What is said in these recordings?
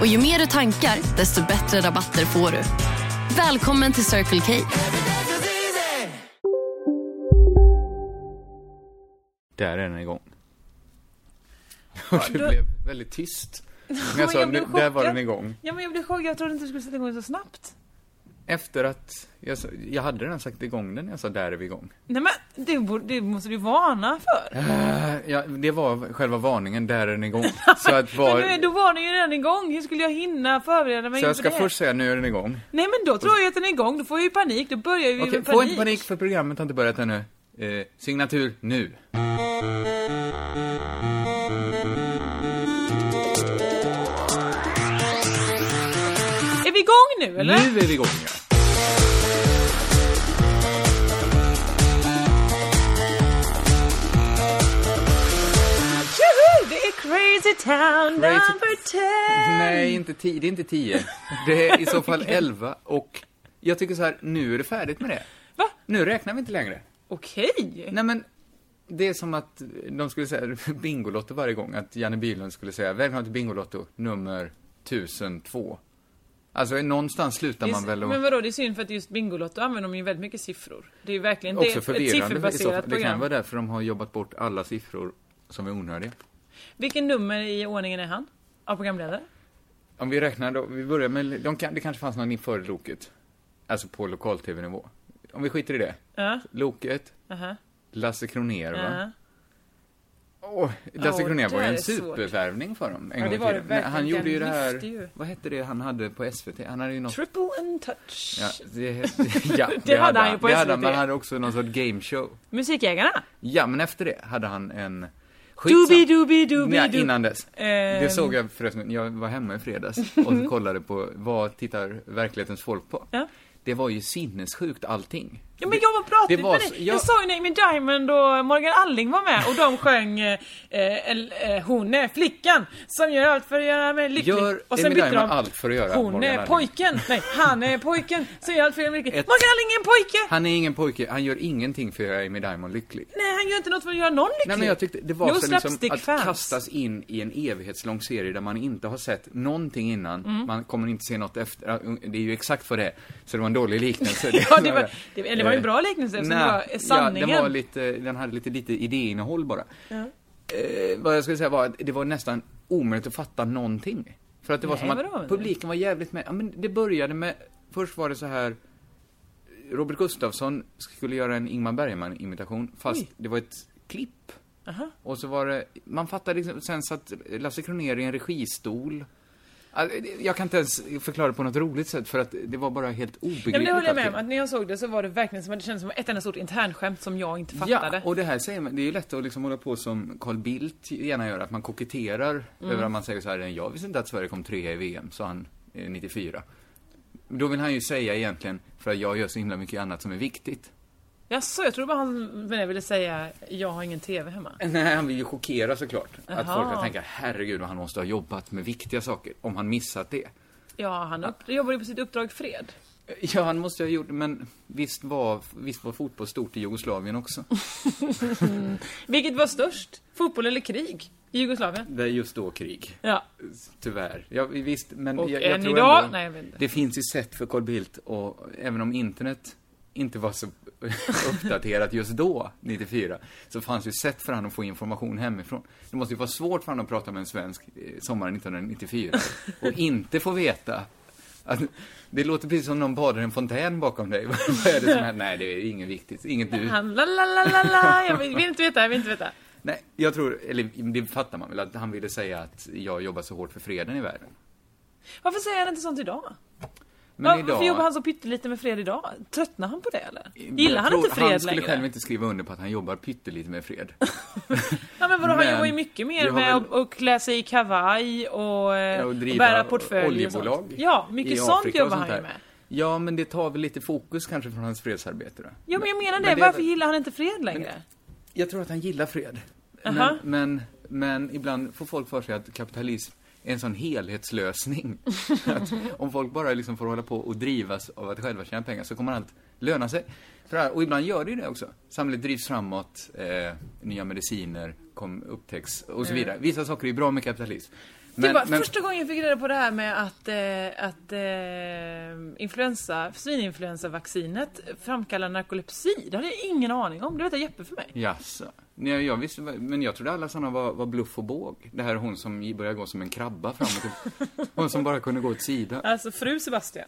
Och ju mer du tankar, desto bättre rabatter får du. Välkommen till Circle K. Där är den igång. Och det blev väldigt tyst. Men jag sa, nu, där var den igång. Ja, men jag blev chockad. Jag trodde inte du skulle sätta igång så snabbt. Efter att, jag, jag hade redan sagt igång den när jag sa där är vi igång. Nej, men det, borde, det måste du varna för. Eh, ja, det var själva varningen, där är den igång. Så att Men var, nu, då var den ju redan igång. Hur skulle jag hinna förbereda mig så jag ska det? först säga nu är den igång. Nej, men då tror jag att den är igång. Då får jag ju panik. Då börjar vi Okej, med få panik. inte panik för programmet har inte börjat ännu. Eh, signatur nu. Är vi igång nu, eller? Nu är vi igång ja. Crazy Town Crazy- number 10! Nej, inte tio, det är inte tio. Det är i så fall elva och jag tycker så här, nu är det färdigt med det. Va? Nu räknar vi inte längre. Okej. Nej men, det är som att de skulle säga Bingolotto varje gång, att Janne Bylund skulle säga välkommen till Bingolotto nummer 1002. Alltså någonstans slutar Det man väl och... Men vadå, det är synd för att just Bingolotto använder de ju väldigt mycket siffror. Det är ju verkligen det Också är ett sifferbaserat fall. Det kan program. vara därför de har jobbat bort alla siffror som är onödiga. Vilken nummer i ordningen är han? Av programledare? Om vi räknar då, vi börjar med, de kan, det kanske fanns någon inför Loket. Alltså på lokal-tv-nivå. Om vi skiter i det. Ja. Loket, Aha. Lasse Kronér va? Ja. Åh, Lasse Åh, Kronér var ju det en supervärvning för dem en Ja, det var det. Men Han verkligen. gjorde ju det här, ju. vad hette det han hade på SVT? Han hade ju något Triple and touch. Ja, det, ja, Det hade han ju på det hade han, SVT. men han hade också någon sorts gameshow. Musikägarna? Ja, men efter det hade han en... Doobie Skitsam- doobie doobie Nej, innan dess. Ehm. Det såg jag förresten, jag var hemma i fredags och kollade på vad tittar verklighetens folk på. Ja. Det var ju sinnessjukt allting. Ja men jag var var med dig. jag- Jag såg ju Amy Diamond och Morgan Alling var med och de sjöng eh, eh, eh, Hon är flickan som gör allt för att göra mig lycklig. Gör och Amy bytte Diamond allt för att göra Hon Morgan är Alling. pojken. Nej, han är pojken som gör allt för att göra mig lycklig. Ett- Morgan Alling är en pojke! Han är ingen pojke, han gör ingenting för att göra Amy Diamond lycklig. Nej, han gör inte något för att göra någon lycklig. Nej men jag tyckte det var No så liksom att slapstick-fans. kastas in i en evighetslång serie där man inte har sett någonting innan, Mm. man kommer inte se något efter, det är ju exakt för det Så det var en dålig liknelse. Ja, det var, det, eller var ju en bra liknelse eftersom Nej, det var sanningen. Ja, den var lite, den hade lite lite idéinnehåll bara. Eh, vad jag skulle säga var att det var nästan omöjligt att fatta någonting. För att det var Nej, som att publiken var jävligt med, ja men det började med, först var det så här Robert Gustafsson skulle göra en Ingmar Bergman-imitation, fast Oj. det var ett klipp. Aha. Och så var det, man fattade liksom, sen satt Lasse Kronér i en registol. Jag kan inte ens förklara det på något roligt sätt för att det var bara helt obegripligt. Ja, men det håller jag med om. Att när jag såg det så var det verkligen som det kändes som ett enda stort internskämt som jag inte fattade. Ja, och det här säger man, det är ju lätt att liksom hålla på som Carl Bildt gärna gör, att man koketterar Mm. över att man säger så här, jag visste inte att Sverige kom trea i VM, sa han eh, 94. Då vill han ju säga egentligen, för att jag gör så himla mycket annat som är viktigt. Jaså, jag tror bara han med det ville säga jag har ingen TV hemma. Nej, han vill ju chockera såklart. Att Jaha. folk ska tänka, herregud vad han måste ha jobbat med viktiga saker, om han missat det. Ja, han upp, jobbar ju på sitt uppdrag Fred. Ja, han måste ha gjort men visst var, visst var fotboll stort i Jugoslavien också. Vilket var störst? Fotboll eller krig? I Jugoslavien? Det är just då krig. Ja. Tyvärr. Ja, visst, men Och jag, jag än tror idag? ändå, Nej, jag vet inte. Det finns ju sätt för Carl Bildt och även om internet inte var så uppdaterat just då, 94, så fanns ju sätt för han att få information hemifrån. Det måste ju vara svårt för han att prata med en svensk eh, sommaren 1994 och inte få veta att det låter precis som någon badar i en fontän bakom dig. Vad är det som händer? Nej, det är inget viktigt. Inget du. Han la la la la la, jag vill inte veta, jag vill inte veta. Nej, jag tror, eller det fattar man väl, att han ville säga att jag jobbar så hårt för freden i världen. Varför säger han inte sånt idag? Men ja, idag... Varför jobbar han så pyttelite med fred idag? Tröttnar han på det eller? Gillar han inte fred Han skulle längre? själv inte skriva under på att han jobbar pyttelite med fred. Ja men vadå, han Men jobbar ju mycket mer med väl- att, klä sig i kavaj och, eh, och och driva bära portfölj och oljebolag sånt. Ja, mycket sånt och jobbar han ju med. Ja, men det tar väl lite fokus kanske från hans fredsarbete då. Ja men jag menar det, Men det- varför gillar han inte fred längre? Jag tror att han gillar fred. Aha. Men, men, men ibland får folk för sig att kapitalism en sån helhetslösning. att om folk bara liksom får hålla på och drivas av att själva tjäna pengar så kommer allt löna sig. För, och ibland gör det ju det också. Samhället drivs framåt, eh, nya mediciner kom, upptäcks och så vidare. Vissa saker är bra med kapitalism. Det var första gången jag fick reda på det här med att, eh, att eh, influensa, svininfluensavaccinet framkallar narkolepsi. Det hade jag ingen aning om. Det vet Jeppe för mig. Jaså? Nej, jag visste, men jag trodde alla sådana var, var bluff och båg. Det här är hon som börjar gå som en krabba framåt. Hon som bara kunde gå åt sidan. Alltså fru Sebastian,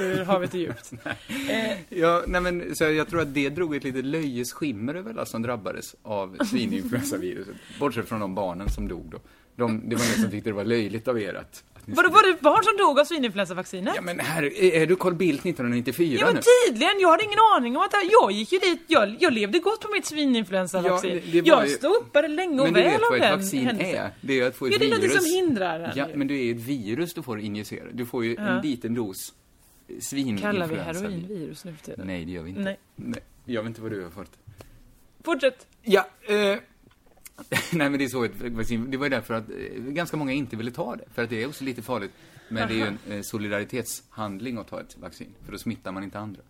ur havet är djupt. Eh, Ja, nej men så jag tror att det drog ett litet löjes skimmer över alla som drabbades av svininfluensaviruset. Bortsett från de barnen som dog då. De, det var ingen som tyckte det var löjligt av er att... Vadå, var det barn som dog av svininfluensavaccinet? Ja men här, är, du Carl Bildt 1994 Ja men nu? tydligen, jag hade ingen aning om att det här, jag gick ju dit, jag, jag levde gott på mitt svininfluensavaccin. Ja, var jag uppade länge och Men du väl vet av vad den ett vaccin händelsen. är? Det är att få ett Ja, det är virus. något som hindrar den Ja, ju. men det är ett virus du får injicera. Du får ju Ja. en liten dos svininfluensa. Kallar vi heroinvirus nu för tiden? Nej, det gör vi inte. Nej. Nej. Jag vet inte vad du har fått. Fortsätt. Ja, eh, Nej, men det är så ett vaccin. Det var ju därför att eh, ganska många inte ville ta det. För att det är också lite farligt. Men det är ju en eh, solidaritetshandling att ta ett vaccin. För då smittar man inte andra.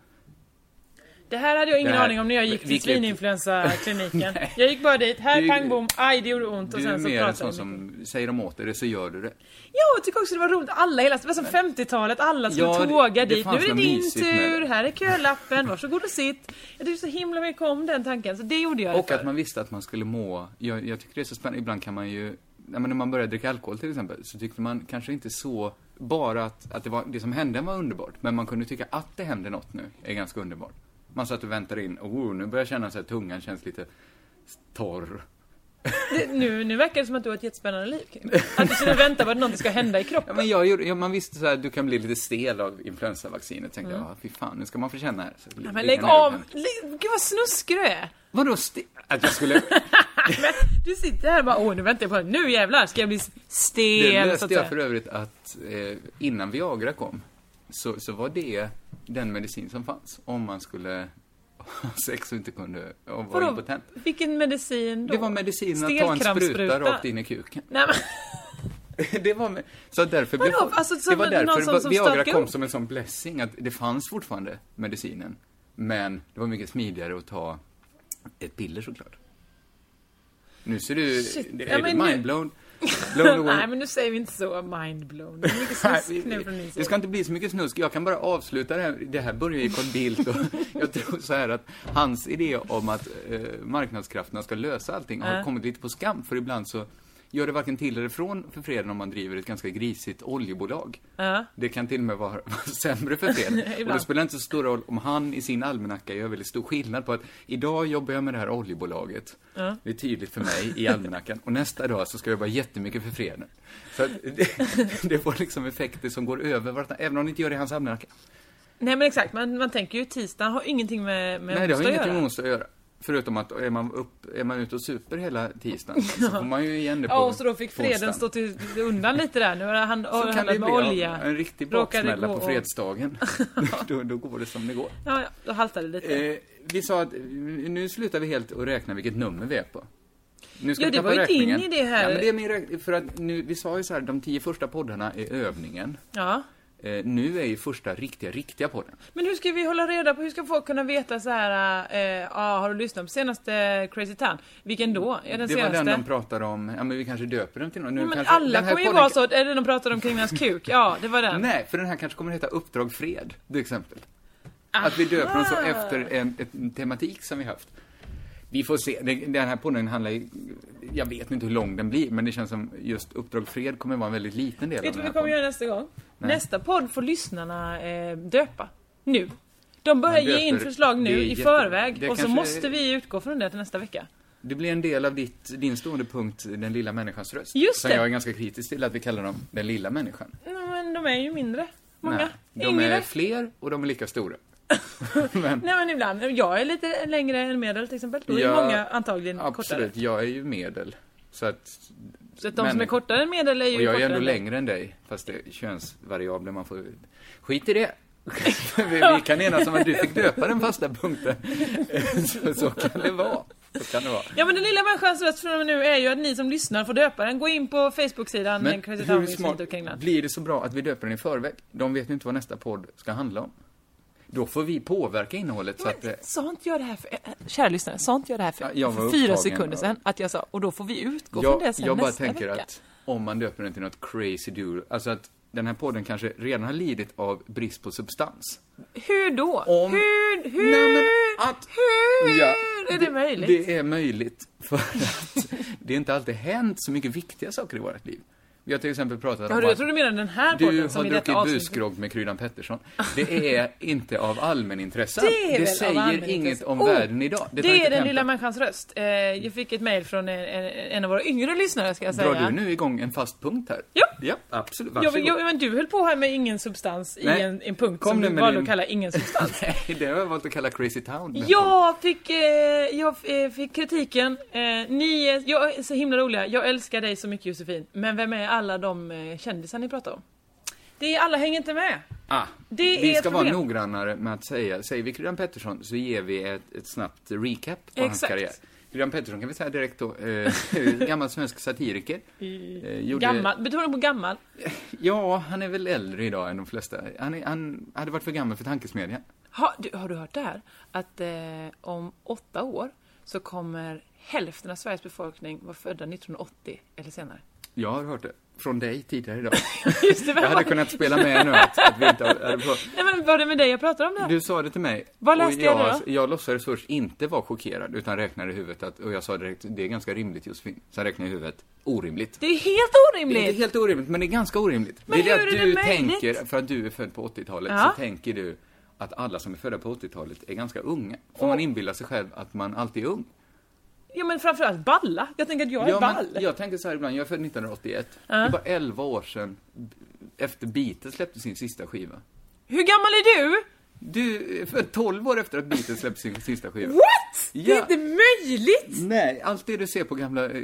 Det här hade jag ingen Det här- aning om när jag gick till svininfluensakliniken. jag gick bara dit, här Du- pang bom, aj det gjorde ont och Du är sen så mer en pratade sån vi mycket. som säger de åt dig det så gör du det. Ja, jag tycker också det var roligt. Alla hela, det var som 50-talet, alla skulle Ja, det- tåga det dit. Nu är det din tur, det. här är kölappen, varsågod och sitt. Jag tyckte så himla mycket om den tanken, så det gjorde jag det Och för. att man visste att man skulle må. Jag, jag tycker det är så spännande. Ibland kan man ju, ja, men när man började dricka alkohol till exempel, så tyckte man kanske inte så, bara att, att det, var, det som hände var underbart. Men man kunde tycka att det hände något nu är ganska underbart. Man satt och väntade in, oh, nu börjar jag känna så att tungan känns lite torr. Det, nu, nu verkar det som att du har ett jättespännande liv. Att du sitter och väntar på att något ska hända i Ja, kroppen. men jag, gjorde- ja, man visste så här, du kan bli lite stel av influensavaccinet. Tänkte jag, ja, fy fan, nu ska man få känna här. Så, Mm. Ja, men lägg av! Gud vad snuskig du är! Vadå stel? Att jag skulle... Men du sitter här och bara, åh nu väntar jag på det. Nu jävlar ska jag bli Det stel, så att läste jag för övrigt att eh, innan Viagra kom så, så var det den medicin som fanns om man skulle ha sex och inte kunde och Vadå? impotent. Vilken medicin då? Det var medicinen att ta en spruta rakt in i kuken. Nej, men, det var med, så därför blev? Alltså, det var därför som- som Viagra kom upp? som en sån blessing att det fanns fortfarande medicinen. Men det var mycket smidigare att ta ett piller såklart. Nu ser du, Shit. det Ja, är men du nu- mindblown. Blown away. Nej men nu säger vi inte så mindblown. Det är mycket Nej, snusk nu från din det ska inte bli så mycket snusk. Jag kan bara avsluta det här. Det här börjar ju Carl Bildt och jag tror så här att hans idé om att eh, marknadskrafterna ska lösa allting har kommit lite på skam. För ibland så gör det varken till eller från för freden om man driver ett ganska grisigt oljebolag. Ja. Det kan till och med vara, sämre för freden. och det spelar inte så stor roll om han i sin almanacka gör väldigt stor skillnad på att idag jobbar jag med det här oljebolaget. Ja. Det är tydligt för mig i almanackan. Och nästa dag så ska jag jobba jättemycket för freden. Så att det, det får liksom effekter som går över varandra, även om det inte gör det i hans almanacka. Nej men exakt, man, man tänker ju tisdag har ingenting med, med Nej, det har onsdag att ingenting göra. med onsdag att göra. Förutom att är man, upp, är man ute och super hela tisdagen så får man ju igen det på Ja, och så då fick freden stå till, undan lite där. Nu har han handlat bli med ja, olja. en riktig baksmälla på fredsdagen. då, då går det som det går. Ja, ja, då haltar det lite. Eh, vi sa att nu slutar vi helt att räkna vilket nummer vi är på. Nu ska Ja, vi det var ju din idé här. Ja, men det är min räkning. För att nu, vi sa ju så här, de tio första poddarna är övningen. Ja. Eh, nu är ju första riktiga, riktiga podden. Men hur ska vi hålla reda på, hur ska folk kunna veta så här, eh, ja, har du lyssnat på senaste Crazy Town? Vilken då? Är den det var senaste? den de pratade om, ja men vi kanske döper den till något. Nu ja, men kanske, alla kommer ju podden- vara så, är det de pratade om kring hans kuk? Ja, det var den. Nej, för den här kanske kommer att heta Uppdrag Fred, till exempel. Att vi döper den så efter en, en tematik som vi haft. Vi får se. Den här podden handlar ju, jag vet inte hur lång den blir, men det känns som just Uppdrag Fred kommer vara en väldigt liten del Vet du vad vi kommer podden. göra nästa gång? Nej. Nästa podd får lyssnarna eh, döpa. Nu. De börjar ge in förslag nu i jätte- förväg och så måste vi utgå från det till nästa vecka. Det blir en del av ditt, din stående punkt, den lilla människans röst. Just Som det. jag är ganska kritisk till att vi kallar dem den lilla människan. Men de är ju mindre. Många? Nej, de är är- fler och de är lika stora. men, Nej men ibland, jag är lite längre än medel till exempel. Då är Ja, många antagligen kortare. absolut, jag är ju medel. Så att, Så att de Men- som är kortare än medel är ju och jag är ändå än längre än dig, fast det är könsvariabler man får... Skit i det! vi, vi kan enas om att du fick döpa den fasta punkten. så, så kan det vara. Så kan det vara. Ja men den lilla människans röst från och med nu är ju att ni som lyssnar får döpa den. Gå in på Facebook-sidan Men Crazy hur Town smart blir det så bra att vi döper den i förväg? De vet ju inte vad nästa podd ska handla om. Då får vi påverka innehållet så att... eh, Sa inte jag det här för, äh, kära lyssnare, sa inte jag det här för, Ja, jag för fyra sekunder sedan? Att jag sa, och då får vi utgå från det Jag, sen jag bara nästa tänker vecka. att om man döper den till något crazy dude, alltså att den här podden kanske redan har lidit av brist på substans. Hur då? Om- Hur, hur, Nej, men att- hur Ja, är det möjligt? Det är möjligt för att det inte alltid hänt så mycket viktiga saker i vårt liv. Vi har till exempel pratat Ja, om du, jag att tror du menar den här podden du som har druckit busgrogg med Kryddan Pettersson. Det är inte av allmänintresse. Det är av säger inget om Oh, världen idag. Det, inte är den lilla människans röst. Eh, jag fick ett mejl från en, en, av våra yngre lyssnare ska jag säga. Drar du nu igång en fast punkt här? Ja. Ja, absolut. Ja, Varsågod. men, ja, men du höll på här med ingen substans Nej. i en, en punkt Kom som du valde din- att kalla ingen substans. Nej, det har jag valt att kalla Crazy Town. Jag fick, eh, jag eh, fick kritiken. Eh, ni är, jag är så himla roliga. Jag älskar dig så mycket Josefin. Men vem är alla de eh, kändisar ni pratar om? Det är, alla hänger inte med. Ah, Det vi ska vara noggrannare med att säga, säger vi Kryddan Pettersson så ger vi ett, ett snabbt recap på hans Exakt. karriär. Kryddan Pettersson kan vi säga direkt då, eh, gammal svensk satiriker. Eh, gjorde- Gammal, betonar på gammal. Ja, han är väl äldre idag än de flesta. Han, är, han hade varit för gammal för Tankesmedjan. Ha, du, har du hört det här? Att eh, om åtta år så kommer hälften av Sveriges befolkning vara födda 1980 eller senare. Jag har hört det. Från dig tidigare idag. Just det, Jag hade kunnat spela med nu att, att vi inte hade. Nej men var det med dig jag pratade om det? Du sa det till mig. Vad läste jag jag, då? jag låtsades först inte vara chockerad, utan räknade i huvudet att, och jag sa direkt, det är ganska rimligt Josefin. Sen räknade jag i huvudet, orimligt. Det är helt Det är orimligt! helt orimligt, men det är ganska orimligt. Men det är hur det är att du det möjligt? tänker, för att du är född på 80-talet, Ja. så tänker du att alla som är födda på 80-talet är ganska unga. Och man inbillar sig själv att man alltid är ung. Ja men framförallt balla. Jag tänker att jag är Ja, ball. men jag tänker så här ibland, jag är född 1981. Det är bara 11 år sedan efter Beatles släppte sin sista skiva. Hur gammal är du? Du född 12 år efter att Beatles släppte sin sista skiva. What? Det är Ja. inte möjligt! Nej, allt det du ser på gamla eh,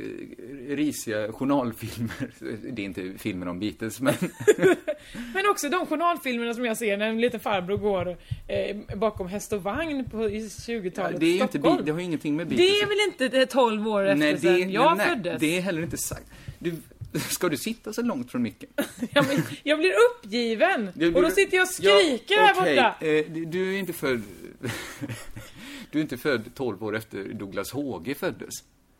risiga journalfilmer, det är inte filmer om Beatles, men Men också de journalfilmerna som jag ser när en liten farbror går eh, bakom häst och vagn på, i 20-talet det är ju inte, det har ju ingenting med Beatles Det är väl inte eh, 12 år efter nej, sen jag nej, föddes? det är heller inte sagt. Du, ska du sitta så långt från micken? Ja, men jag blir uppgiven! Du- och då sitter jag och skriker här okej, borta. eh, du är inte född... du är inte född 12 år efter Douglas Håge föddes.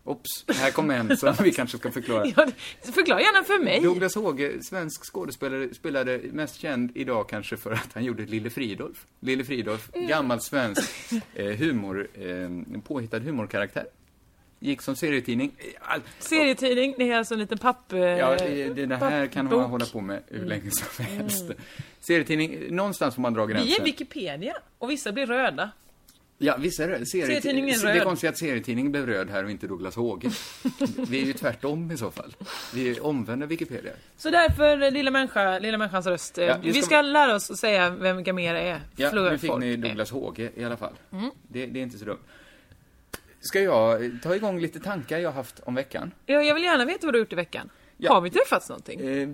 Ops, här kommer en som vi kanske ska förklara. Ja, förklara gärna för mig. Douglas Håge, svensk skådespelare, spelade mest känd idag kanske för att han gjorde Lille Fridolf. Lille Fridolf, Mm. gammal svensk eh, humor, eh, påhittad humorkaraktär. Gick som serietidning. Serietidning, det är alltså en liten papp... eh, Ja, det, det här kan man hålla på med hur länge som helst. Serietidning, någonstans får man dra gränsen. Vi är Wikipedia och vissa blir röda. Ja, visst är det. Serietidningen är Det är röd. konstigt att serietidningen blev röd här och inte Douglas Håge. Vi är ju tvärtom i så fall. Vi är omvända Wikipedia. Så därför, eh, lilla människa, lilla människans röst. eh, Ja, vi vi ska- ska lära oss att säga vem Gamera är. Ja, nu fick ni. Douglas Håge i alla fall. Mm. Det, det är inte så dumt. Ska jag ta igång lite tankar jag haft om veckan? Ja, jag vill gärna veta vad du har gjort i veckan. Ja. Har vi träffats någonting? Eh,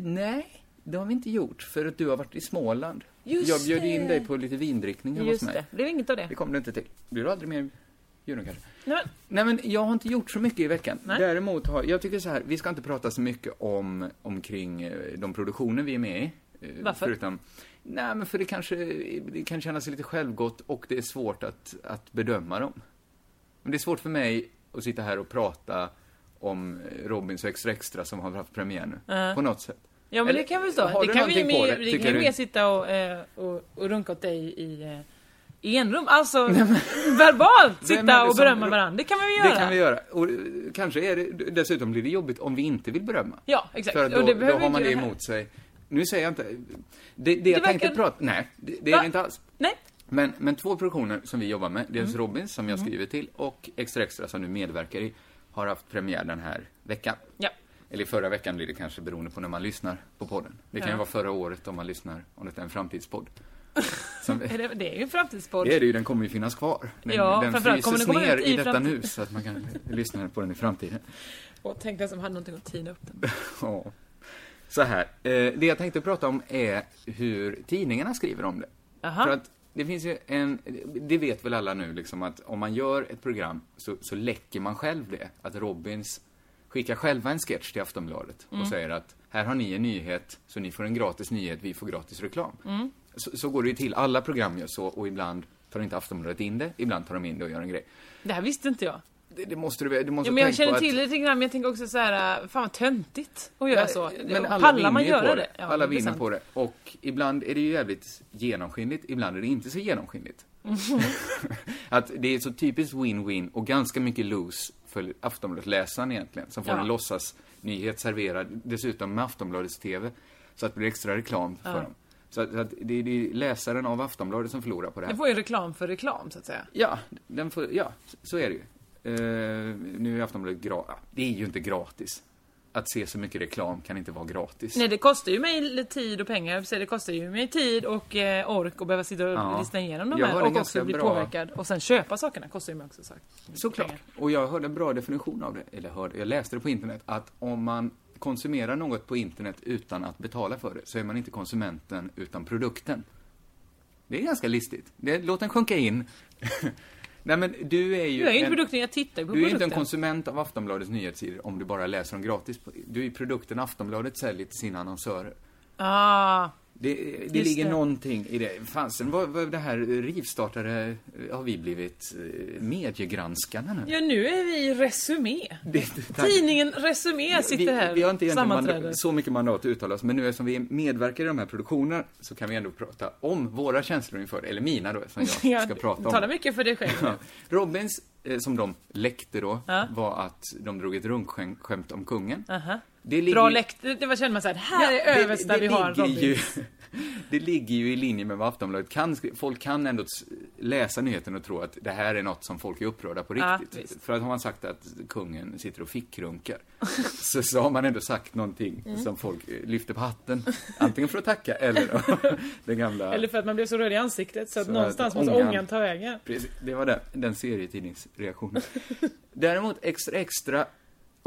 nej, det har vi inte gjort, för att du har varit i Småland. Just jag bjöd in det. dig på lite vindrickning hemma hos Just mig. det, det blev inget av det. Det kom du inte till. Blir du aldrig mer Djuren kanske? Nej, Nej men jag har inte gjort så mycket i veckan. Nej. Däremot har, jag tycker så här, vi ska inte prata så mycket om, omkring eh, de produktioner vi är med i. Eh, Varför? Förutom, nej men för det kanske, det kan kännas lite självgott och det är svårt att, att bedöma dem. Men det är svårt för mig att sitta här och prata om Robins och Extra Extra som har haft premiär nu. Ja. På något sätt. Ja men Eller, det kan vi stå. har Det kan vi mer, det, tycker kan sitta och, eh, och, och runka åt dig i eh, i enrum. Alltså verbalt sitta det och som- berömma varandra. Det kan vi göra. Det kan vi göra. Och eh, kanske är det, dessutom blir det jobbigt om vi inte vill berömma. Ja, exakt. För att Och då, det då har man det emot sig. Nu säger jag inte... Det, det jag Det tänkte verkar- prata... Nej, det, det är det inte alls. Nej. Men, men två produktioner som vi jobbar med, dels Mm. Robins som jag skriver till och Extra Extra som nu medverkar i, har haft premiär den här veckan. Ja. Eller förra veckan blir det kanske beroende på när man lyssnar på podden. Det kan Ja. ju vara förra året om man lyssnar, om det är en framtidspodd. Som, Är det, det är ju en framtidspodd. det är det ju, den kommer ju finnas kvar. Den, Ja, den fryses den ner i i detta nu så att man kan lyssna på den i framtiden. Och tänk den som hade någonting att tina upp den. Ja. Så här, eh, det jag tänkte prata om är hur tidningarna skriver om det. Jaha. För att det finns ju en, det vet väl alla nu liksom att om man gör ett program så, så läcker man själv det. Att Robins skickar själva en sketch till Aftonbladet Mm. och säger att här har ni en nyhet, så ni får en gratis nyhet, vi får gratis reklam. Mm. Så, så går det ju till, alla program gör så och ibland tar inte Aftonbladet in det, ibland tar de in det och gör en grej. Det här visste inte jag. Det, det måste du, du måste Ja, men jag känner till det lite grann, men jag tänker också så här, äh, fan vad töntigt att göra så. Men alla Pallar man göra det? det. Ja, alla vinner på det. Och ibland är det ju jävligt genomskinligt, ibland är det inte så genomskinligt. att det är så typiskt win-win och ganska mycket lose för Aftonbladet-läsaren egentligen, som får Ja. en låtsasnyhet serverad, dessutom med Aftonbladets TV, så att det blir extra reklam för Ja. dem. Så att, så att det, är- läsaren av Aftonbladet som förlorar på det här. Det får ju reklam för reklam, så att säga. Ja, den får, ja, så är det ju. Eh, nu är Aftonbladet gratis. Det är ju inte gratis. Att se så mycket reklam kan inte vara gratis. Nej, det kostar ju mig tid och pengar. Så det kostar ju mig tid och eh, ork att behöva sitta och Ja. lyssna igenom de här och också bli bra- påverkad. Och sen köpa sakerna kostar ju mig också sagt. Såklart. Och jag hörde en bra definition av det, eller hörde, jag läste det på internet, att om man konsumerar något på internet utan att betala för det, så är man inte konsumenten utan produkten. Det är ganska listigt. Det, låt den sjunka in. Nej men du är ju... Jag är ju inte en- produkten, jag tittar på Du är inte en produkten. konsument av Aftonbladets nyhetssidor om du bara läser dem gratis. Du är ju produkten Aftonbladet säljer till sina annonsörer. Ah, Det, det ligger det. någonting i det. Fansen, vad, vad det här rivstartare har vi blivit eh, mediegranskarna nu. ja nu är vi i Resumé. Det-. Tidningen Resumé sitter vi, här vi har inte egentligen sammanträder. mandat, så mycket mandat att uttala oss, men nu eftersom vi medverkar i de här produktionerna så kan vi ändå prata om våra känslor inför. Eller mina då, som jag ska prata om. Tala mycket för dig själv. Ja. Robins, eh, som de läckte då, Ja. var att de drog ett runkskämt om kungen. Aha. Det ligger Bra läkt. Det var känner man såhär, här Ja, är det- översta det vi har ligger Robin. ju, Det ligger ju i linje med vad Aftonbladet kan Folk kan ändå läsa nyheten och tro att det här är något som folk är upprörda på Ja, riktigt. visst. För att har man sagt att kungen sitter och fickrunkar, så, så har man ändå sagt någonting Mm. som folk eh, lyfter på hatten. Antingen för att tacka eller den gamla... Eller för att man blev så röd i ansiktet så att Så någonstans att måste ångan- ångan ta vägen. Precis, det var den, den serietidningsreaktionen. Däremot Extra Extra,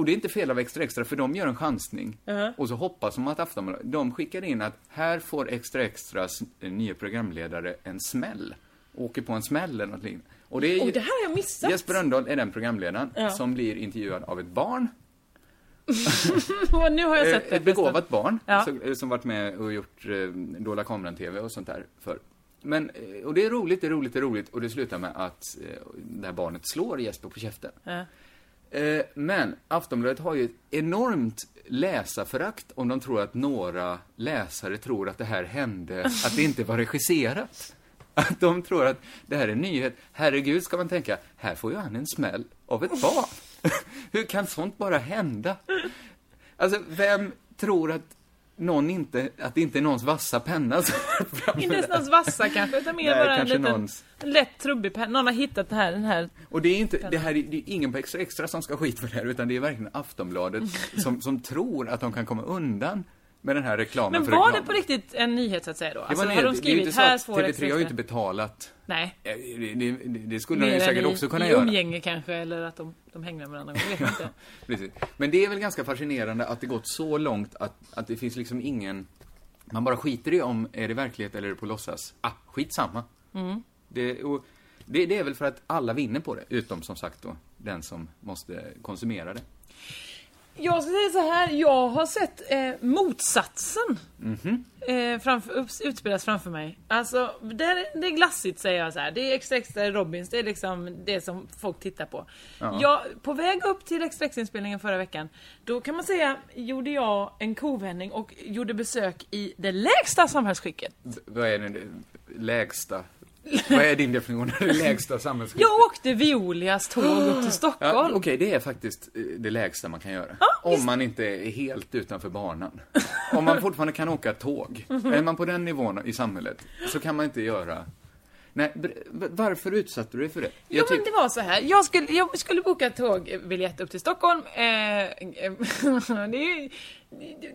och det är inte fel av Extra Extra, för de gör en chansning. Ja. Och så hoppas de att Aftonbladet, de skickar in att här får Extra Extras eh, nya programledare en smäll. Åker på en smäll eller något liknande. Och det är ju, Och det här har jag missat. Jesper Rönndahl är den programledaren Ja. som blir intervjuad av ett barn. Nu har jag Eh, sett det. Ett begåvat barn Ja. eh, som varit med och gjort eh, Dolda kameran-TV och sånt där för. Men, eh, och det är roligt, det är roligt, det är roligt och det slutar med att eh, det här barnet slår Jesper på käften. Ja. Eh, men Aftonbladet har ju ett enormt läsarförakt om de tror att några läsare tror att det här hände, att det inte var regisserat. Att de tror att det här är en nyhet. Herregud, ska man tänka, här får ju han en smäll av ett barn. Hur kan sånt bara hända? Alltså, vem tror att någon inte, att det inte är någons vassa penna som Inte ens någons vassa kanske, utan mer Nej, bara en liten, någons. lätt trubbig penna. Någon har hittat det här, den här. Och det är inte, det här är, det är ingen på Extra Extra som ska skit för det här, utan det är verkligen Aftonbladet som, som tror att de kan komma undan med den här reklamen Men var reklam. det på riktigt en nyhet så att säga då? Det Alltså, var har de nyhet. Det är ju skrivit inte så att får TV3 Extra har ju inte betalat. Nej. Eh, Det, det, det, det skulle de Mer ju än säkert i, också kunna i göra. umgänge kanske, eller att de, de hänger med varandra. Jag vet inte. Precis. Men det är väl ganska fascinerande att det gått så långt att, att det finns liksom ingen... Man bara skiter i om är det verklighet eller är det på låtsas. Ah, skitsamma. Mm. Det, och det, det är väl för att alla vinner på det, utom som sagt då den som måste konsumera det. Jag ska säga så här, jag har sett eh, motsatsen Mhm. eh, framför, upps- utspelas framför mig. Alltså, det är, det är glassigt säger jag så här. Det är extra extra Robins, det är liksom det som folk tittar på. Ja. Jag, på väg upp till extra extra-inspelningen förra veckan, då kan man säga, gjorde jag en kovändning och gjorde besök i det lägsta samhällsskicket. V- Vad är det lägsta? Vad är din definition av det lägsta samhällsskiktet? Jag åkte Violias tåg upp till Ja, Stockholm. Okej, det är faktiskt eh, det lägsta man kan göra. Ja, Om man inte är helt utanför banan. Om man fortfarande kan åka tåg. Är man på den nivån i samhället så kan man inte göra... Nej, varför utsatte du dig för det? Jo Jag men tyck- det var så här. Jag skulle, jag skulle boka tågbiljett upp till Stockholm. Eh, det är ju-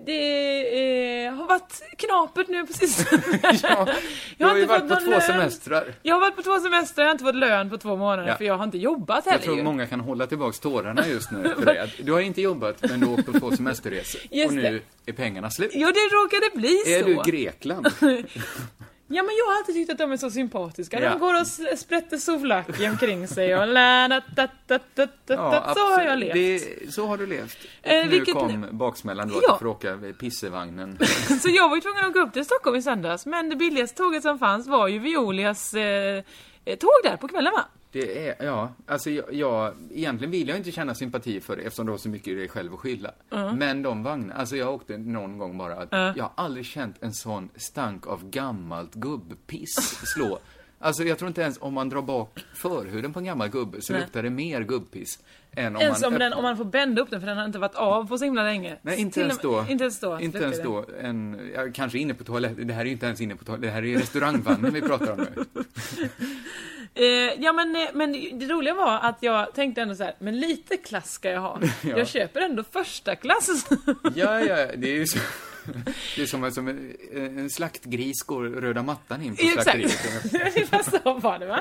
det eh, har varit knapert nu sistone. ja, du Jag har ju inte varit på två lön. semestrar. Jag har varit på två semestrar, jag har inte fått lön på två månader Ja. för jag har inte jobbat heller Jag tror ju. många kan hålla tillbaks tårarna just nu för det. Du har inte jobbat, men du har åkt på två semesterresor. Just och nu det. är pengarna slut. Jo, det råkade bli Är så. du i Grekland? Ja, men jag har alltid tyckt att de är så sympatiska. Ja. De går och sprätter souvlaki omkring sig och la, da, da, da, da, da, Så har jag levt. Det, så har du levt. Och Eh, nu vilket- kom baksmällan då, Ja. att du åka pissevagnen. Så jag var ju tvungen att gå upp till Stockholm i söndags, men det billigaste tåget som fanns var ju Violias eh, eh, tåg där på kvällen va? Det är, ja, alltså jag, jag, egentligen vill jag inte känna sympati för det eftersom du har så mycket i dig själv att skylla. Men de vagnarna, alltså jag åkte någon gång bara att jag har aldrig känt en sån stank av gammalt gubbpiss slå. Alltså jag tror inte ens om man drar bak förhuden på en gammal gubbe så Nej. luktar det mer gubbpiss än om Ens man om, den, om man får bända upp den för den har inte varit av på så himla länge. Nej, inte Till ens då. Inte ens då. Inte ens då. En, ja, kanske inne på toaletten. Det här är ju inte ens inne på toaletten. Det här är ju restaurangvagnen vi pratar om nu. Eh, ja men, eh, men det roliga var att jag tänkte ändå så här, men lite klass ska jag ha. Ja. Jag köper ändå första klass. Ja, ja, det är ju så. Det är som, att- som en, en slaktgris går röda mattan in på slakteriet. Exakt. Så var det va.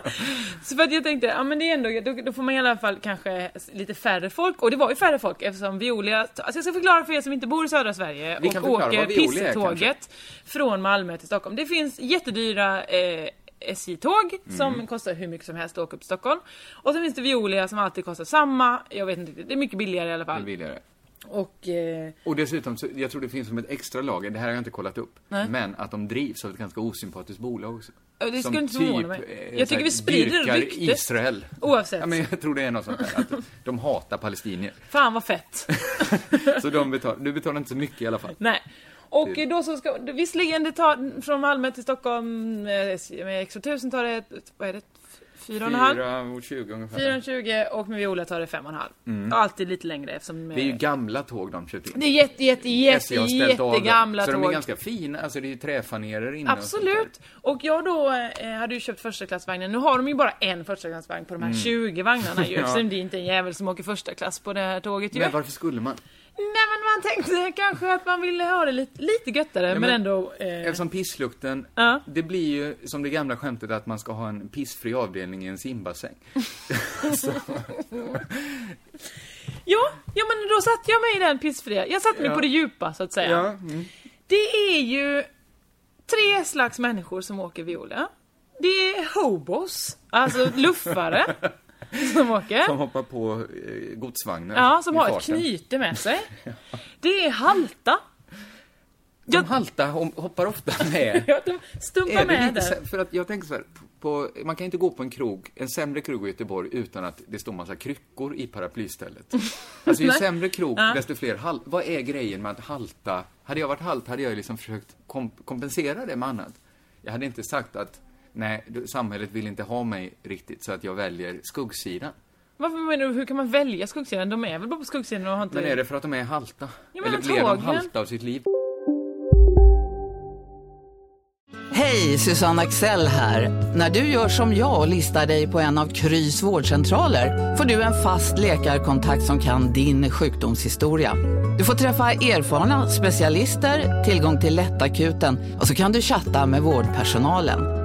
Så för att jag tänkte, ja men det är ändå, då, då får man i alla fall kanske lite färre folk. Och det var ju färre folk eftersom Violia, alltså jag ska förklara för er som inte bor i södra Sverige Vi och åker pisståget från Malmö till Stockholm. Det finns jättedyra eh, SJ-tåg som Mm. kostar hur mycket som helst att åka upp till Stockholm. Och så finns det Violia som alltid kostar samma, jag vet inte det är mycket billigare i alla Det är fall. billigare. Och eh, Och dessutom, så, jag tror det finns som ett extra lager, det här har jag inte kollat upp, Nej. men att de drivs av ett ganska osympatiskt bolag också. Ja, det Som skulle inte förvåna mig. eh, Jag tycker vi sprider ryktet. Israel. oavsett, Ja, men jag tror det är något sånt där, att de hatar palestinier. fan vad fett. Så de betalar, du betalar inte så mycket i alla fall. Nej. Och Det- då så ska, visserligen det tar från Malmö till Stockholm eh, med X2000 tar det, vad är det, fyra och en halv? 4,20 ungefär. 420 och med Viola tar det fem och en halv. Och alltid lite längre eftersom... Mm. Det är ju gamla tåg de köpt in. det är jätte, jätte, jätte, av dem. jättegamla Så de är tåg. ganska fina, alltså det är ju träfanerer inne och. Absolut! Och jag då eh, hade ju köpt första klassvagnen. Nu har de ju bara en första klassvagn på de här 20 vagnarna ju. Mm. Ja. Eftersom det är inte en jävel som åker första klass på det här tåget ju. Men varför skulle man? Nej men man tänkte kanske att man ville ha det lite, lite göttare men, men- ändå... Eh, Eftersom pisslukten, Ja. det blir ju som det gamla skämtet att man ska ha en pissfri avdelning i en simbassäng. Ja, ja men då satte jag mig i den pissfria. Jag satte mig Ja. på det djupa så att säga. ja, mm. Det är ju tre slags människor som åker viola. Det är hobos, alltså luffare som åker. Som hoppar på eh, godsvagnar Ja, som har ett knyte med sig. Det är halta. De Jag- halta hoppar ofta med. Ja, de stumpar med där. för att jag tänker så här, på, man kan inte gå på en krog, en sämre krog i Göteborg utan att det står massa kryckor i paraplystället. Alltså ju sämre krog, Ja. desto fler halt. Vad är grejen med att halta? Hade jag varit halt hade jag liksom försökt kom kompensera det med annat. Jag hade inte sagt att nej, samhället vill inte ha mig riktigt så att jag väljer skuggsidan. Varför menar du, hur kan man välja skuggsidan? De är väl bara på skuggsidan och har inte... Men är det för att de är halta? Ja, men Eller blev de halta av sitt liv? Hej, Susanne Axel här. När du gör som jag och listar dig på en av Krys vårdcentraler får du en fast läkarkontakt som kan din sjukdomshistoria. Du får träffa erfarna specialister, tillgång till lättakuten och så kan du chatta med vårdpersonalen.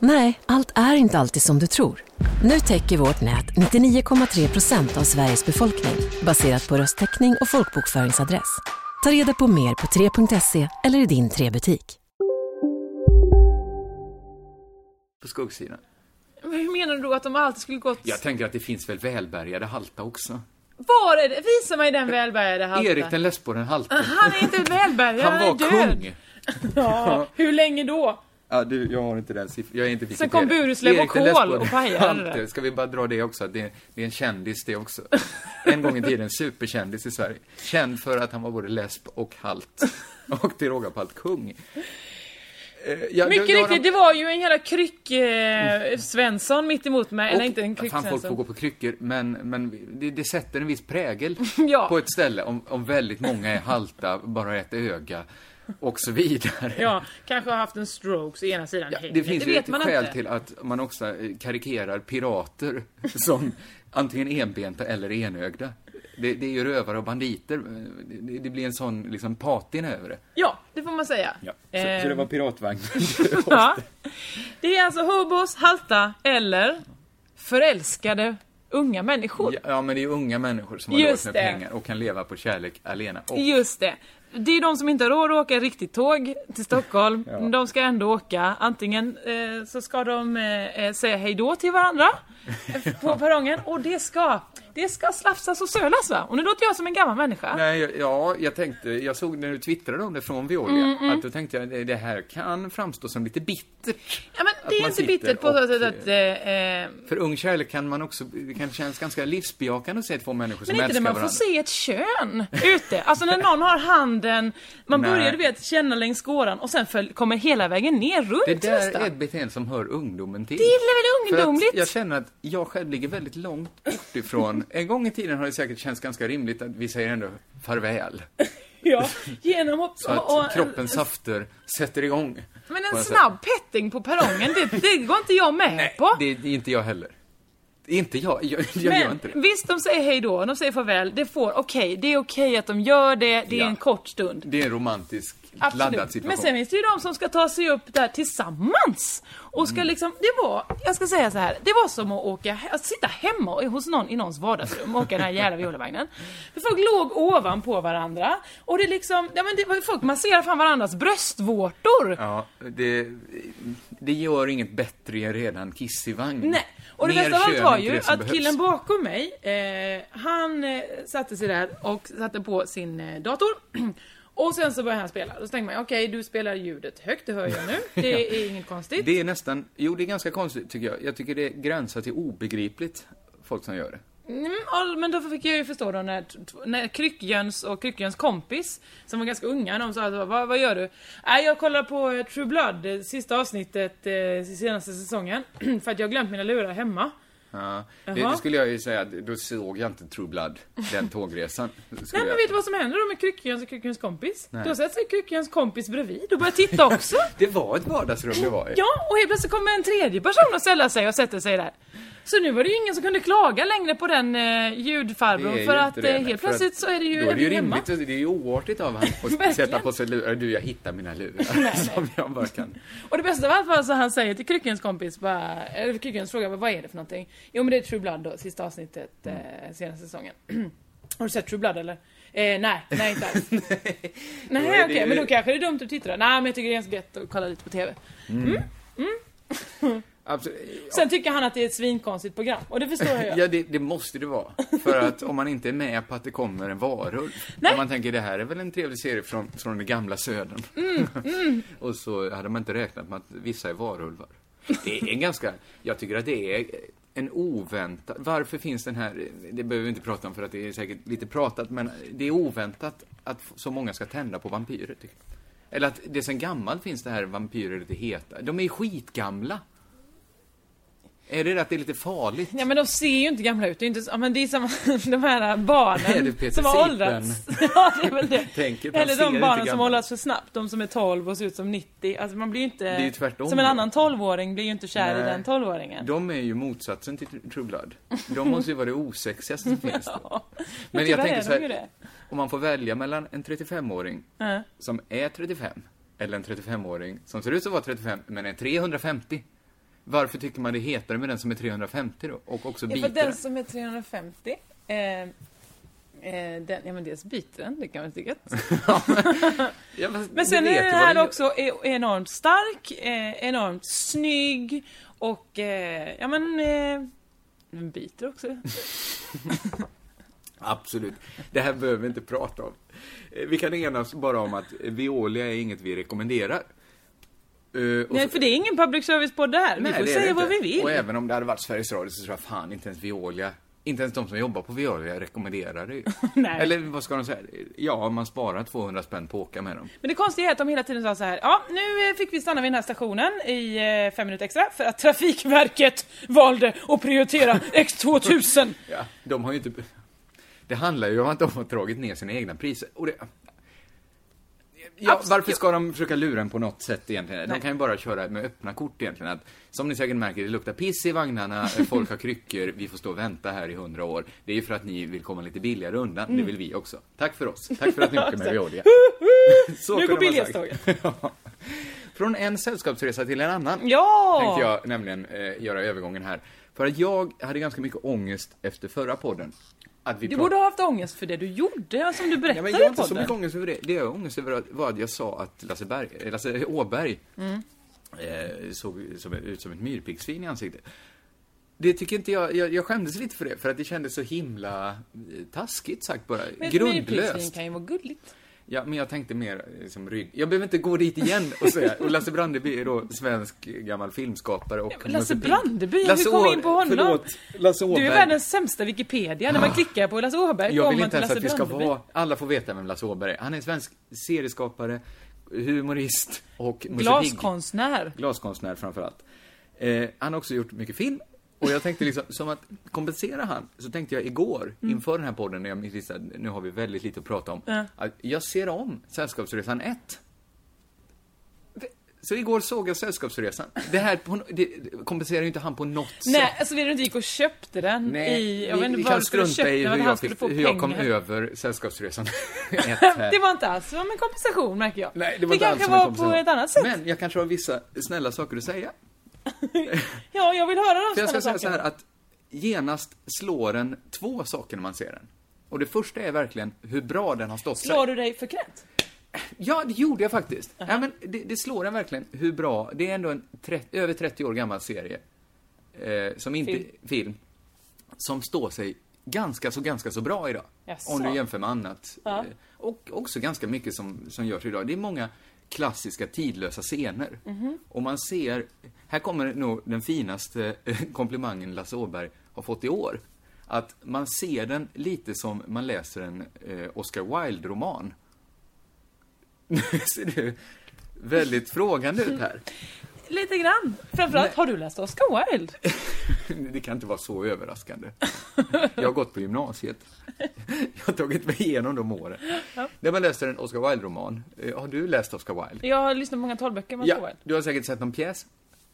Nej, allt är inte alltid som du tror. Nu täcker vårt nät 99,3 procent av Sveriges befolkning baserat på röstteckning och folkbokföringsadress. Ta reda på mer på 3.se eller i din 3-butik. På skuggsidan. Men Hur menar du då att de alltid skulle gått... Jag tänker att det finns väl välbärgade halta också. Var är det? Visa mig den välbärgade halta. Erik den Lesboren halte. Han är inte välbärgad, Han han, var är död. kung. Ja, hur länge då? Ja, du, jag har inte den siffran. Jag är inte Sen kom. Burslöv och Kohl och pajade. Ska vi bara dra det också? Det, det är en kändis det också. En gång i tiden superkändis i Sverige. Känd för att han var både lesb och halt. Och till råga på allt kung. Eh, ja, Mycket riktigt, de- det var ju en jävla kryck eh, mitt emot mig. Eller och- inte en kryck Fan, folk får gå på kryckor, men, men det, det sätter en viss prägel Ja. på ett ställe om, om väldigt många är halta, bara ett öga och så vidare. Ja, kanske har haft en stroke så ena sidan Ja, det finns ju vet ett man skäl inte. till att man också eh, karikerar pirater som antingen enbenta eller enögda. Det, det är ju rövare och banditer. Det, det blir en sån liksom patina över det. Ja, det får man säga. Så, Eh, så det var piratvagnen. ja. Det är alltså hobos, halta eller förälskade unga människor. ja, ja, men det är ju unga människor som har råd med det. pengar och kan leva på kärlek alena. Och, Just det. Det är de som inte har råd att åka riktigt tåg till Stockholm. Ja. De ska ändå åka. Antingen eh, så ska de eh, eh, säga hej då till varandra eh, på perrongen och det ska, det ska slafsas och sölas va? Och nu låter jag som en gammal människa. Nej, ja, jag tänkte, jag såg när du twittrade om det från Veolia, Mm, att då tänkte jag, det, det här kan framstå som lite bittert. Ja, men det är inte bittert på så sätt att... Eh, eh, För ung kärlek kan man också, det kan kännas ganska livsbejakande att se två människor som Men inte älskar när man varandra. får se ett kön ute. Alltså när någon har handen, man Nej. börjar du vet känna längs skåran och sen följ, kommer hela vägen ner runt Det där nästan. är ett beteende som hör ungdomen till. Det är väl ungdomligt? jag känner att jag själv ligger väldigt långt bort ifrån. En gång i tiden har det säkert känts ganska rimligt att vi säger ändå farväl. Ja, genom att... Så att och- kroppens safter sätter igång. Men på en snabb petting på perrongen, det, det går inte jag med på. Det, det är inte jag heller. Inte jag, jag, jag gör Men inte det. visst, de säger hej då, de säger farväl, det får, okej, det är okej att de gör det, det är Ja. en kort stund. Det är en romantisk, laddad Absolut. situation. Men sen finns det ju de som ska ta sig upp där tillsammans. Och ska Mm. liksom, det var, jag ska säga så här, det var som att åka, att sitta hemma och- hos någon i någons vardagsrum och åka den här jävla violavagnen. För folk låg ovanpå varandra och det liksom, ja men det, folk masserar fan varandras bröstvårtor. Ja, det, det gör inget bättre i en redan kissig vagn. Nej, och det bästa av allt var ju att behövs. killen bakom mig, eh, han eh, satte sig där och satte på sin eh, dator. Och sen så började han spela. Då tänkte man, okej du spelar ljudet högt, det hör jag nu. Det är inget konstigt. Det är nästan, jo det är ganska konstigt tycker jag. Jag tycker det gränsar till obegripligt, folk som gör det. Mm, men då fick jag ju förstå då när, när Kryckjöns och Kryckjöns kompis, som var ganska unga, de sa att, vad, vad gör du? Nej, jag kollar på eh, True Blood, eh, sista avsnittet, eh, senaste säsongen, för att jag har glömt mina lurar hemma. Ja, det, skulle jag ju säga, då såg jag inte True Blood, den tågresan. Nej men jag- vet du vad som händer då med Kryckjöns och Kryckjöns kompis? Nej. Då sätter sig Kryckjöns kompis bredvid och börjar titta också. Det var ett vardagsrum det var i. Ja, och helt plötsligt kommer en tredje person och ställer sig och sätter sig där. Så nu var det ju ingen som kunde klaga längre på den eh, ljudfarbrorn ju för att det, eh, helt plötsligt så är det ju, Då är det ju rimligt, det är ju oartigt av honom att sätta på sig lurar. Du, jag hittar mina lurar. Som jag bara kan. Och det bästa av allt var så han säger till Kryckens kompis bara, eller Kryckens frågar vad är det för någonting? Jo men det är True Blood då, sista avsnittet eh, senaste säsongen. Har du sett True Blood eller? Eh, nej, nej inte alls. nej okej, ju- men då kanske det är dumt att titta då. Nej men jag tycker det är ganska gött att kolla lite på TV. Absolut. Sen tycker han att det är ett svinkonstigt program, och det förstår jag. Ja, det, det måste det vara. För att om man inte är med på att det kommer en varulv. Nej. Om man tänker det här är väl en trevlig serie från, från den gamla södern. Mm, Och så hade man inte räknat med att vissa är varulvar. Det är en ganska, jag tycker att det är en oväntad, varför finns den här, det behöver vi inte prata om för att det är säkert lite pratat, men det är oväntat att så många ska tända på vampyrer, tycker jag. Eller att det sen gammalt finns det här vampyrer lite heta. De är skitgamla. Är det att det är lite farligt? Ja men de ser ju inte gamla ut, det är, inte, så- ja, men det är som de här Är barnen Peter som har åldrats. Ja det är väl det. Tänket, man Eller de barnen som åldrats för snabbt, de som är 12 och ser ut som 90. Alltså man blir ju inte... Det är ju tvärtom. Som en annan 12-åring blir ju inte kär i Nej. den 12-åringen. De är ju motsatsen till True Blood. De måste ju vara det osexigaste som finns. Ja. Men jag tänker är så här, om man får välja mellan en 35-åring Ja. som är 35 eller en 35-åring som ser ut att vara 35 men är 350. Varför tycker man det är hetare med den som är 350 då? Och också Ja, biter för den som är 350, eh, eh, den, ja men dels biter den, det kan man tycka. Ja, Men du sen är den här också är, enormt stark, eh, enormt snygg och, eh, ja men, eh, den biter också. Absolut. Det här behöver vi inte prata om. Eh, Vi kan enas bara om att Veolia är inget vi rekommenderar. Och Nej, för det är ingen public service-podd det här. vi får säga vad vi vill. Och även om det hade varit Sveriges Radio så tror jag fan inte ens Veolia, inte ens de som jobbar på Veolia rekommenderar det ju. Nej. Eller vad ska de säga? Ja, man sparar 200 spänn på att åka med dem. Men det konstiga är att de hela tiden sa så här. Ja, nu eh, fick vi stanna vid den här stationen i eh, fem minuter extra för att Trafikverket valde att prioritera X2000. Ja, de har ju inte... Det handlar ju om att de har dragit ner sina egna priser. Och det... Ja, Absolut. varför ska de försöka lura en på något sätt egentligen? Nej. De kan ju bara köra med öppna kort egentligen. Att, som ni säkert märker, det luktar piss i vagnarna, eh, folk har kryckor, vi får stå och vänta här i hundra år. Det är ju för att ni vill komma lite billigare undan, Mm. det vill vi också. Tack för oss. Tack för att ni åker med Veolia. Nu går billighetståget. Från en sällskapsresa till en annan Ja! tänkte jag nämligen eh, göra övergången här. För att jag hade ganska mycket ångest efter förra podden. Att vi Du borde ha haft ångest för det du gjorde, som du Ja, berättade men jag har inte så mycket ångest över det. Det jag har ångest över var att jag sa att Lasse, Berg, eh, Lasse Åberg Mm. eh, såg som, ut som ett myrpiggsvin i ansiktet. Det tycker inte jag, jag, jag skämdes lite för det, för att det kändes så himla eh, taskigt sagt bara. Men ett myrpiggsvin Grundlöst. kan ju vara gulligt. Ja, men jag tänkte mer eh, som rygg. Jag behöver inte gå dit igen och säga, och Lasse Brandeby är då svensk gammal filmskapare och... men Lasse. Brandeby, hur kom vi in på honom? Förlåt, Lasse Du Åberg. är världens sämsta Wikipedia. När man klickar på Lasse Åberg Jag vill inte ens att vi ska vara, alla får veta vem Lasse Åberg är. Han är svensk serieskapare, humorist och Pigg. Glaskonstnär. Glaskonstnär framförallt. Eh, han har också gjort mycket film. Och jag tänkte liksom, som att kompensera han, så tänkte jag igår, inför den här podden, när jag att nu har vi väldigt lite att prata om, Ja. att jag ser om Sällskapsresan 1. Så igår såg jag Sällskapsresan. Det här på, det kompenserar ju inte han på något sätt. Nej, alltså vi inte gick och köpte den Nej, i... Jag vi, vet inte kan du skulle i den, hur jag, skulle fick, hur jag kom över Sällskapsresan 1 här. Det var inte alls som en kompensation märker jag. Nej, det var inte kanske alls som en var på ett annat sätt. Men jag kanske har vissa snälla saker att säga. Ja, jag vill höra de jag ska säga så här att genast slår den två saker när man ser den. Och det första är verkligen hur bra den har stått sig. Slår du dig för kränt? Ja, det gjorde jag faktiskt. Ja, men det, det slår en verkligen hur bra, det är ändå en 30, över 30 år gammal serie. Eh, som inte, Film. film. Som står sig ganska så, ganska så bra idag. Jaså? Om du jämför med annat. Ja. Eh, och också ganska mycket som, som görs idag. Det är många klassiska tidlösa scener. Mhm. Och man ser, här kommer nog den finaste eh, komplimangen Lasse Åberg har fått i år. Att man ser den lite som man läser en eh, Oscar Wilde-roman. Ser du väldigt frågande ut här. Lite grann. Framförallt, har du läst Oscar Wilde? Det kan inte vara så överraskande. Jag har gått på gymnasiet. Jag har tagit mig igenom de åren. När man läser en Oscar Wilde-roman. eh, Har du läst Oscar Wilde? Jag har lyssnat på många talböcker med Oscar Ja, Wilde. du har säkert sett någon pjäs.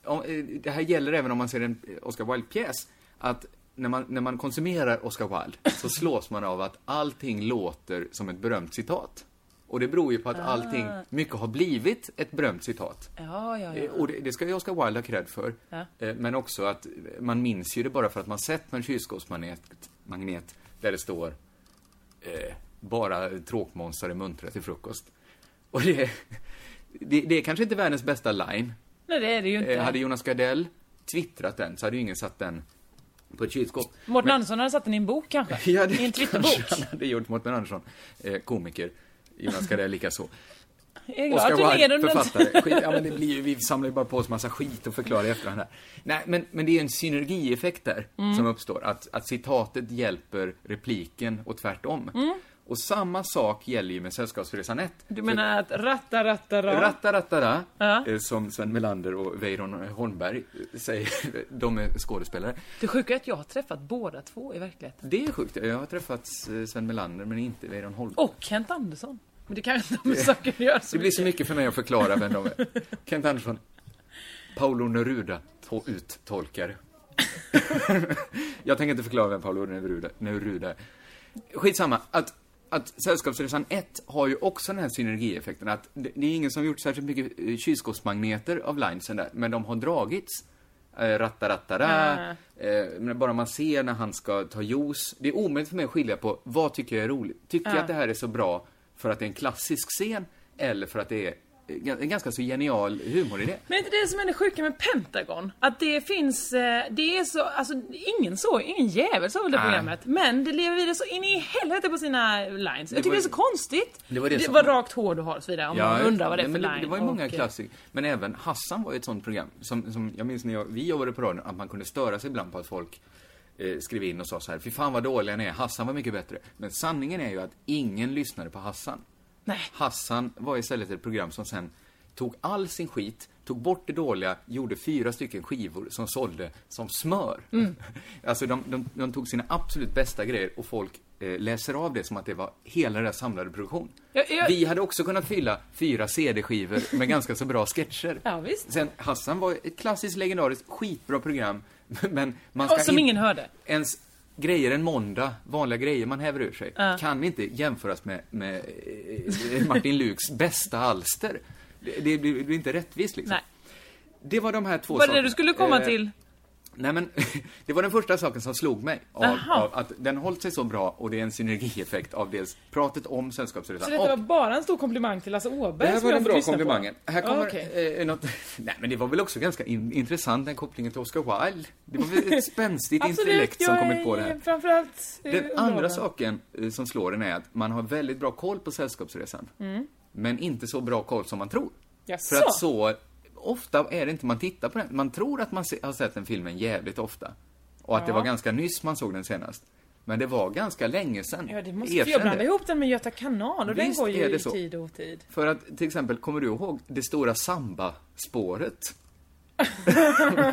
Eh, Det här gäller även om man ser en eh, Oscar Wilde-pjäs. Att när man, när man konsumerar Oscar Wilde så slås man av att allting låter som ett berömt citat. Och det beror ju på att allting, mycket har blivit ett berömt citat. Ja, ja, Eh, ja. Och det, det ska ju Oscar Wilde ha cred för. Ja. Eh, Men också att man minns ju det bara för att man sett någon kylskåpsmagnet magnet där det står eh, bara tråkmånsar är muntra till frukost. Och det, det, det är kanske inte världens bästa line. Nej, det är det ju inte. Eh, hade Jonas Gardell twittrat den så hade ju ingen satt den på ett kylskåp. Mårten Andersson hade satt den i en bok kanske? Ja, det I en Twitterbok? han hade gjort Mårten Andersson, eh, komiker. Jonas Gardell likaså. Jag är glad att Oscar du Wilde, den den. författare. Skit, ja, men det blir ju, vi samlar ju bara på oss massa skit och förklarar i efterhand här. Nej, men, men det är en synergieffekt där Mm. som uppstår. Att, att citatet hjälper repliken och tvärtom. Mm. Och samma sak gäller ju med Sällskapsresan 1. Du menar att ratta, ratta, ra. Ratta, ratta, ra, Ja. eh, som Sven Melander och Weiron Holmberg eh, säger, de är skådespelare. Det sjuka är att jag har träffat båda två i verkligheten. Det är sjukt. Jag har träffat eh, Sven Melander, men inte Weiron Holmberg. Och Kent Andersson. Men det kanske inte har med saker att göra så Det blir så mycket för mig att förklara vem de är. Kent Andersson. Paolo Neruda, to- uttolkare. jag tänker inte förklara vem Paolo Neruda, Neruda är. Skitsamma, att, att Sällskapsresan 1 har ju också den här synergieffekten att det, det är ingen som gjort särskilt mycket eh, kylskåpsmagneter av linesen där, men de har dragits. Eh, ratta, ratta, ra. Eh, men bara man ser när han ska ta juice. Det är omöjligt för mig att skilja på vad tycker jag är roligt. Tycker jag att det här är så bra för att det är en klassisk scen eller för att det är eh, en ganska så genial humoridé. Men är inte det som är det sjuka med Pentagon? Att det finns, eh, det är så, alltså ingen så, ingen jävel såg väl det Nej. programmet. Men det lever vidare så in i helvete på sina lines. Jag tycker det är så konstigt. Det var det som- vad rakt hår du har och så vidare. Om man undrar vad det är för men line. Det, det var ju många och, klassiker. Men även Hassan var ju ett sånt program. Som, som jag minns när jag, vi jobbade på radion, att man kunde störa sig ibland på att folk eh, skrev in och sa så här, fy fan vad dåliga ni är, Hassan var mycket bättre. Men sanningen är ju att ingen lyssnade på Hassan. Nej. Hassan var istället ett program som sen tog all sin skit, tog bort det dåliga, gjorde fyra stycken skivor som sålde som smör. Mm. alltså de, de, de tog sina absolut bästa grejer och folk eh, läser av det som att det var hela deras samlade produktion. Jag- jag- Vi hade också kunnat fylla fyra CD-skivor med ganska så bra sketcher. Ja, visst. Sen, Hassan var ett klassiskt, legendariskt, skitbra program, men man ska Och som in- ingen hörde. Ens grejer en måndag, vanliga grejer man häver ur sig, Ja. kan inte jämföras med, med Martin Luks bästa alster. Det, blir- inte rättvist liksom. Nej. Det var de här två Var det sakerna. det du skulle komma Eh, till? Nej men, det var den första saken som slog mig. Av, av att den hållit sig så bra och det är en synergieffekt av dels pratet om Sällskapsresan Så detta var bara en stor komplimang till Lasse det Åberg här som var den bra lyssna på. komplimangen. Här kommer Ja, okej. eh, något... Nej, men det var väl också ganska in, intressant, den kopplingen till Oscar Wilde. Det var väl ett spänstigt intellekt som kommit på det är här. Framförallt eh, Den andra saken eh, som slår en är att man har väldigt bra koll på Sällskapsresan. Men inte så bra koll som man tror. Mm. Jaså? För att så ofta är det inte man tittar på den. Man tror att man se, har sett den filmen jävligt ofta. Och att det Ja. var ganska nyss man såg den senast. Men det var ganska länge sedan. Ja, det måste, Erkänn jag blandar det. ihop den med Göta kanal och den Visst går ju det i så. tid och otid. För att, till exempel, kommer du ihåg det stora samba-spåret?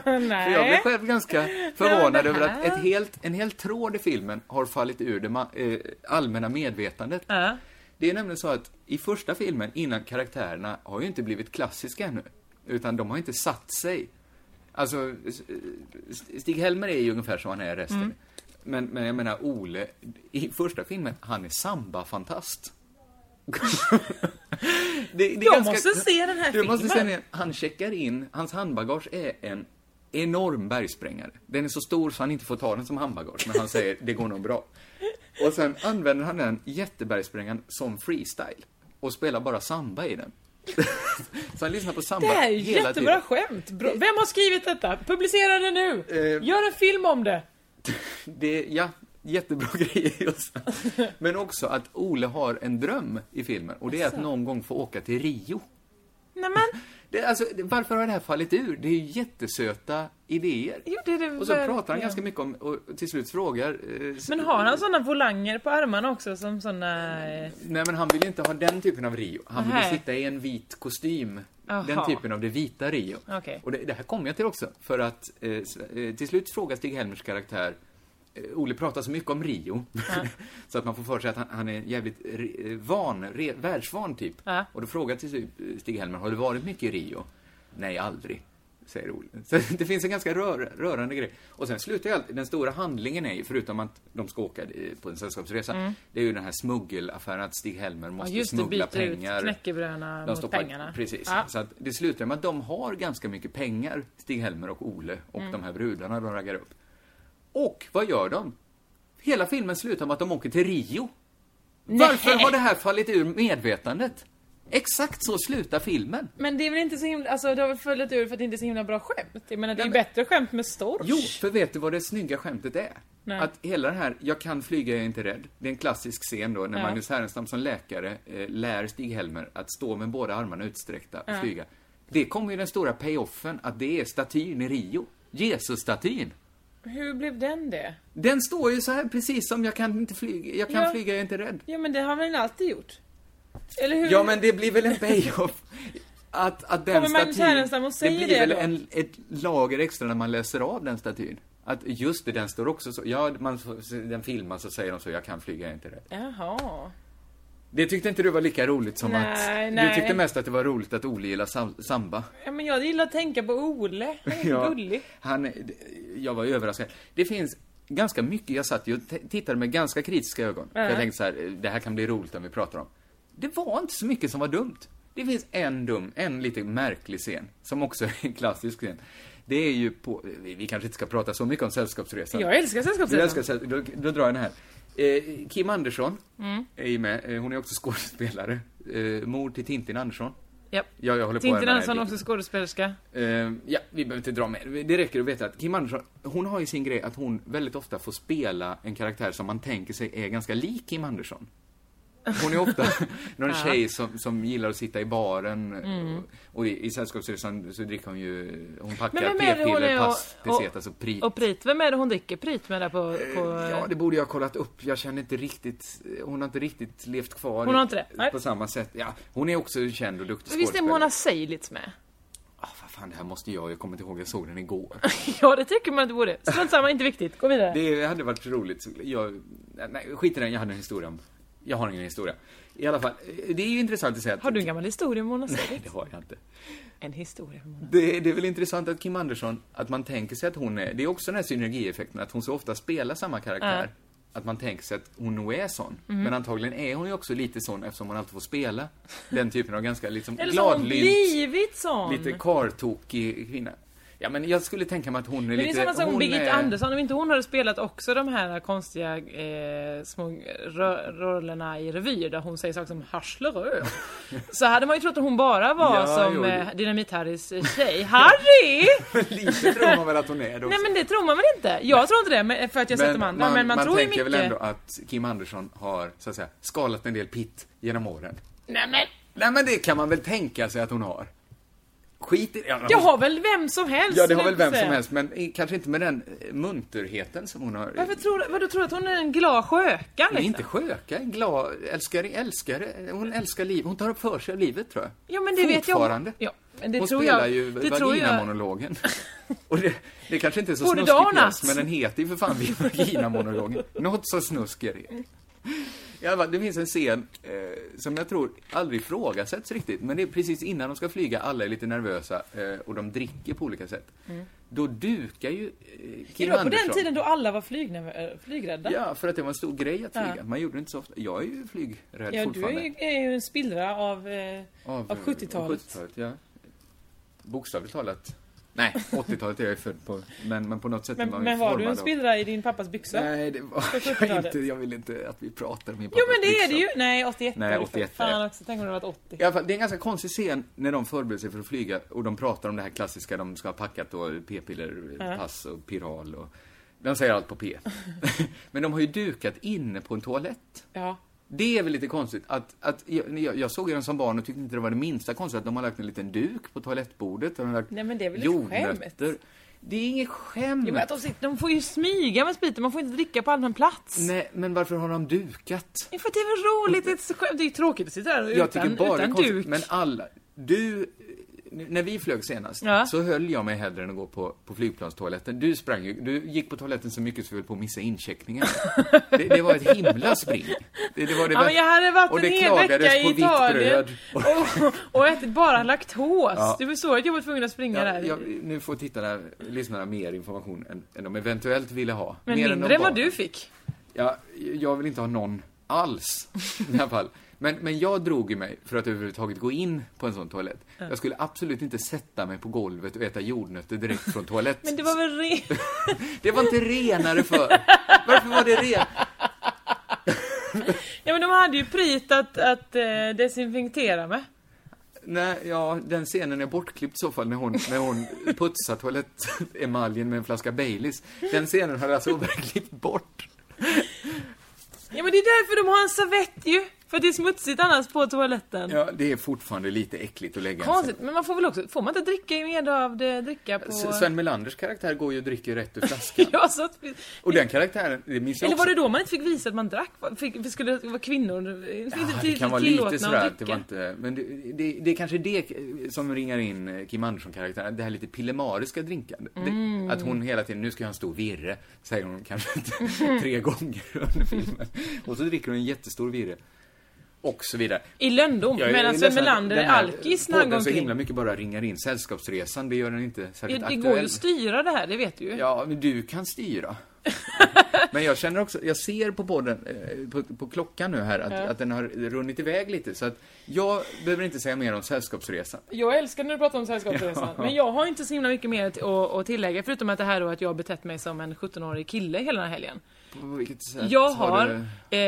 Nej. För jag blev själv ganska förvånad det över att ett helt, en hel tråd i filmen har fallit ur det eh, allmänna medvetandet. Ja. Det är nämligen så att i första filmen, innan karaktärerna, har ju inte blivit klassiska ännu. Utan de har inte satt sig. Alltså, Stig-Helmer är ju ungefär som han är resten. Mm. Men, men jag menar, Ole, i första filmen, han är samba-fantast. det, det Jag måste se den här Du måste se filmen. den. Han checkar in, hans handbagage är en enorm bergsprängare. Den är så stor så han inte får ta den som handbagage, men han säger det går nog bra. Och sen använder han den jättebergsprängaren som freestyle och spelar bara samba i den. så han lyssnar på samba Det här är ju hela jättebra tiden. skämt. Bra. Vem har skrivit detta? Publicera det nu! Eh. Gör en film om det! Det, ja, jättebra grejer. Men också att Ole har en dröm i filmen och det är att någon gång få åka till Rio. Nämen, Det, alltså, varför har det här fallit ur? Det är ju jättesöta idéer. jo, det är det Och så pratar han verkligen. ganska mycket om, och till slut frågar... Eh, Men har han såna volanger på armarna också som såna... Eh... Nej men han vill inte ha den typen av Rio. Han vill ju sitta i en vit kostym. Aha. Den typen av det vita Rio. Okej. Och det, det här kommer jag till också. För att eh, eh, till slut frågar Stig-Helmers karaktär eh, Ole pratar så mycket om Rio, så att man får för sig att han, han är jävligt re, eh, van, re, världsvan typ. Ja. Och då frågar till eh, Stig-Helmer, har du varit mycket i Rio? Nej, aldrig, säger Ole. Så det finns en ganska rör, rörande grej. Och sen slutar ju alltid, den stora handlingen är ju, förutom att de ska åka eh, på en sällskapsresa, det är ju den här smuggelaffären, att Stig-Helmer Mm. Ja, måste just det, smuggla byta ut pengar. knäckebröderna De mot pengarna. Precis. Ja. Så att det slutar med att de har ganska mycket pengar, Stig-Helmer och Ole och Mm. de här brudarna de raggar upp. Och vad gör de? Hela filmen slutar med att de åker till Rio. Varför har det här fallit ur medvetandet? Exakt så slutar filmen. Men det är väl inte så himla, alltså det har väl fallit ur för att det inte är så himla bra skämt? Jag menar det är ju bättre skämt med storch. Jo, för vet du vad det snygga skämtet är? Nej. Att hela den här, jag kan flyga, jag är inte rädd. Det är en klassisk scen då, när Ja. Magnus Härenstam som läkare eh, lär Stig-Helmer att stå med båda armarna utsträckta och Ja. flyga. Det kommer ju den stora payoffen, att det är statyn i Rio. Jesus-statyn. Hur blev den det? Den står ju så här precis som jag kan inte flyga, jag kan Ja. flyga, jag är inte rädd. Ja men det har väl alltid gjort? Eller hur? Ja, men det blir väl en payoff. Att, att den Kommer statyn, och säger det det blir väl då? en, ett lager extra när man läser av den statyn. Att just det, den står också så, ja, man, den filmas och säger de så, jag kan flyga, jag är inte rädd. Jaha. Det tyckte inte du var lika roligt som Nej, att... nej. Du tyckte mest att det var roligt att Ole gillar sam, samba. Ja men jag gillar att tänka på Ole. Han är Ja. gullig. Han, jag var överraskad. Det finns ganska mycket, jag satt ju och tittade med ganska kritiska ögon. För Ja. jag tänkte så här, det här kan bli roligt om vi pratar om. Det var inte så mycket som var dumt. Det finns en dum, en lite märklig scen, som också är en klassisk scen. Det är ju på, vi kanske inte ska prata så mycket om Sällskapsresan. Jag älskar Sällskapsresan. älskar säll- då, då drar jag den här. Eh, Kim Andersson Mm. är ju med, eh, hon är också skådespelare. Eh, mor till Tintin Andersson. Japp. Jag, jag håller på Tintin Andersson också skådespelerska. Eh, ja, vi behöver inte dra mer. Det räcker att veta att Kim Andersson, hon har ju sin grej att hon väldigt ofta får spela en karaktär som man tänker sig är ganska lik Kim Andersson. Hon är ofta någon tjej som, som gillar att sitta i baren och, och i, i Sällskapsresan så dricker hon ju, hon packar Mm. Det p-piller, pass, pesetas och prit. Och Prit, vem är det hon dricker Prit med där på... på Eh, Ja, det borde jag ha kollat upp. Jag känner inte riktigt, hon har inte riktigt levt kvar Hon har inte det? Nej. på samma sätt. Ja, hon är också känd och duktig Visst är Mona Seilitz med? Ah, vad fan, det här måste jag, jag kommer inte ihåg, jag såg den igår. Ja, det tycker man inte borde. Strunt samma, inte viktigt. Gå vidare. Det hade varit roligt. Jag, nej, skit i den, jag hade en historia om, jag har ingen historia. I alla fall, det är ju intressant att säga att... Har du en gammal historia Mona Nej, det har jag inte. En historia Mona Det, det är väl intressant att Kim Andersson, att man tänker sig att hon är, det är också den här synergieffekten, att hon så ofta spelar samma karaktär. Att man tänker sig att hon nog är sån. Mhm. Men antagligen är hon ju också lite sån eftersom hon alltid får spela den typen av ganska liksom Eller så har hon gladlynt, blivit sån. lite kartokig kvinna. Ja men jag skulle tänka mig att hon är Men det är lite... samma som Birgitta är- Andersson, om inte hon hade spelat också de här konstiga eh, små rollerna i revyer där hon säger saker som harslerö. så hade man ju trott att hon bara var Ja, som eh, det- Dynamit-Harrys eh, tjej. Harry! lite tror man väl att hon är då Nej men det tror man väl inte? Jag tror inte det, men, för att jag sett de andra. Men man, tror ju tänker mycket... väl ändå att Kim Andersson har, så att säga, skalat en del pitt genom åren. Nej men, Nej men det kan man väl tänka sig att hon har. Skit i ja, det har väl vem som helst? Ja, det har väl vem som helst, men kanske inte med den eh, munterheten som hon har. Varför tror vadå, tror du att hon är en glad sköka liksom? är inte sköka, en glad, älskare, älskare. Hon älskar livet. Hon tar upp för sig av livet, tror jag. Ja men det vet jag. Ja, men det hon tror spelar jag. ju tror jag. vaginamonologen. Och det, det kanske inte är så Både snuskig dag och natt. pjäs, men den heter ju för fan vaginamonologen. Något så snusk är det. I alla fall, det finns en scen eh, som jag tror aldrig ifrågasätts riktigt, men det är precis innan de ska flyga, alla är lite nervösa eh, och de dricker på olika sätt. Då dukar ju eh, Det Kim var på Andersson. den tiden då alla var flygna, äh, flygrädda. Ja, för att det var en stor grej att flyga. Ja. Man gjorde det inte så ofta. Jag är ju flygrädd Ja, du fortfarande. är ju, är ju en spillra av, eh, av, eh, 70-talet. 70-talet, ja. Bokstavligt talat. Nej, 80-talet är jag född på, men, men på något sätt Men, ju men var du en spillra i din pappas byxa? Nej, det var jag 70-talet? inte. Jag vill inte att vi pratar om min Jo pappas men det är det byxor. ju! Nej 81 Nej, är du 81 född. är Fan också, tänk om det varit 80. I alla fall, det är en ganska konstig scen när de förbereder sig för att flyga och de pratar om det här klassiska, de ska ha packat då p-piller, pass och piral och de säger allt på P. Men de har ju dukat inne på en toalett. Ja. Det är väl lite konstigt att, att jag, jag jag såg den som barn och tyckte inte det var det minsta konstigt att de har lagt en liten duk på toalettbordet och de har lagt Nej, men det är väl jordnötter. skämt? Det är inget skämt. Jo, men att de, sitter, de får ju smyga med spriten, man får inte dricka på allmän plats. Nej, men varför har de dukat? Ja, För att det är väl roligt, det är, ett det är tråkigt att sitta där Jag utan, tycker bara utan konstigt, duk. men alla, du, när vi flög senast, Ja. så höll jag mig hellre än att gå på, på flygplanstoaletten. Du sprang ju, du gick på toaletten så mycket så vi höll på att missa incheckningen. det, det var ett himla spring. Det, det var det Ja, men jag hade varit och en det hel vecka i Italien bröd. och, och ätit bara laktos. Ja. Du förstår att jag var tvungen att springa Ja, där. jag, nu får tittarna, lyssnarna mer information än, än de eventuellt ville ha. men mer mindre än de vad du fick. Ja, jag vill inte ha någon alls, i alla fall. Men, men jag drog ju mig för att överhuvudtaget gå in på en sån toalett. Jag skulle absolut inte sätta mig på golvet och äta jordnötter direkt från toalett. Men det var väl re... Det var inte renare för. Varför var det ren? Ja men de hade ju prit att, att eh, desinfektera med. Nej, ja, den scenen är bortklippt i så fall när hon, när hon putsar toalettemaljen med en flaska Baileys. Den scenen har alltså klippt bort. Ja men det är därför de har en servett ju. För det är smutsigt annars på toaletten. Ja, det är fortfarande lite äckligt att lägga Konstigt, men man får väl också, får man inte dricka med av det, dricka på... S- Sven Melanders karaktär går ju och dricker rätt ur flaskan. Ja, så att, Och den karaktären, det minns jag eller också. var det då man inte fick visa att man drack? Fick, skulle det vara kvinnor Ja, det kan vara lite sådär att det var inte, men det, det, det är kanske det som ringar in Kim Andersson-karaktären, det här lite pillemariska drinkandet. Mm. Att hon hela tiden, nu ska jag ha en stor virre, säger hon kanske tre gånger under filmen. Och så dricker hon en jättestor virre. Och så vidare. I lönndom, medan Sven Melander är alkis när han går podden så omkring. himla mycket bara ringar in Sällskapsresan, det gör den inte Det, särskilt det aktuell. går ju att styra det här, det vet du ju. Ja, men du kan styra. men jag känner också, jag ser på podden, eh, på, på klockan nu här, att, Ja. att den har runnit iväg lite. Så att jag behöver inte säga mer om Sällskapsresan. Jag älskar när du pratar om Sällskapsresan, Ja. men jag har inte så himla mycket mer att, att, tillägga, förutom att det här då att jag har betett mig som en 17-årig kille hela den här helgen. På vilket sätt Jag har, eh,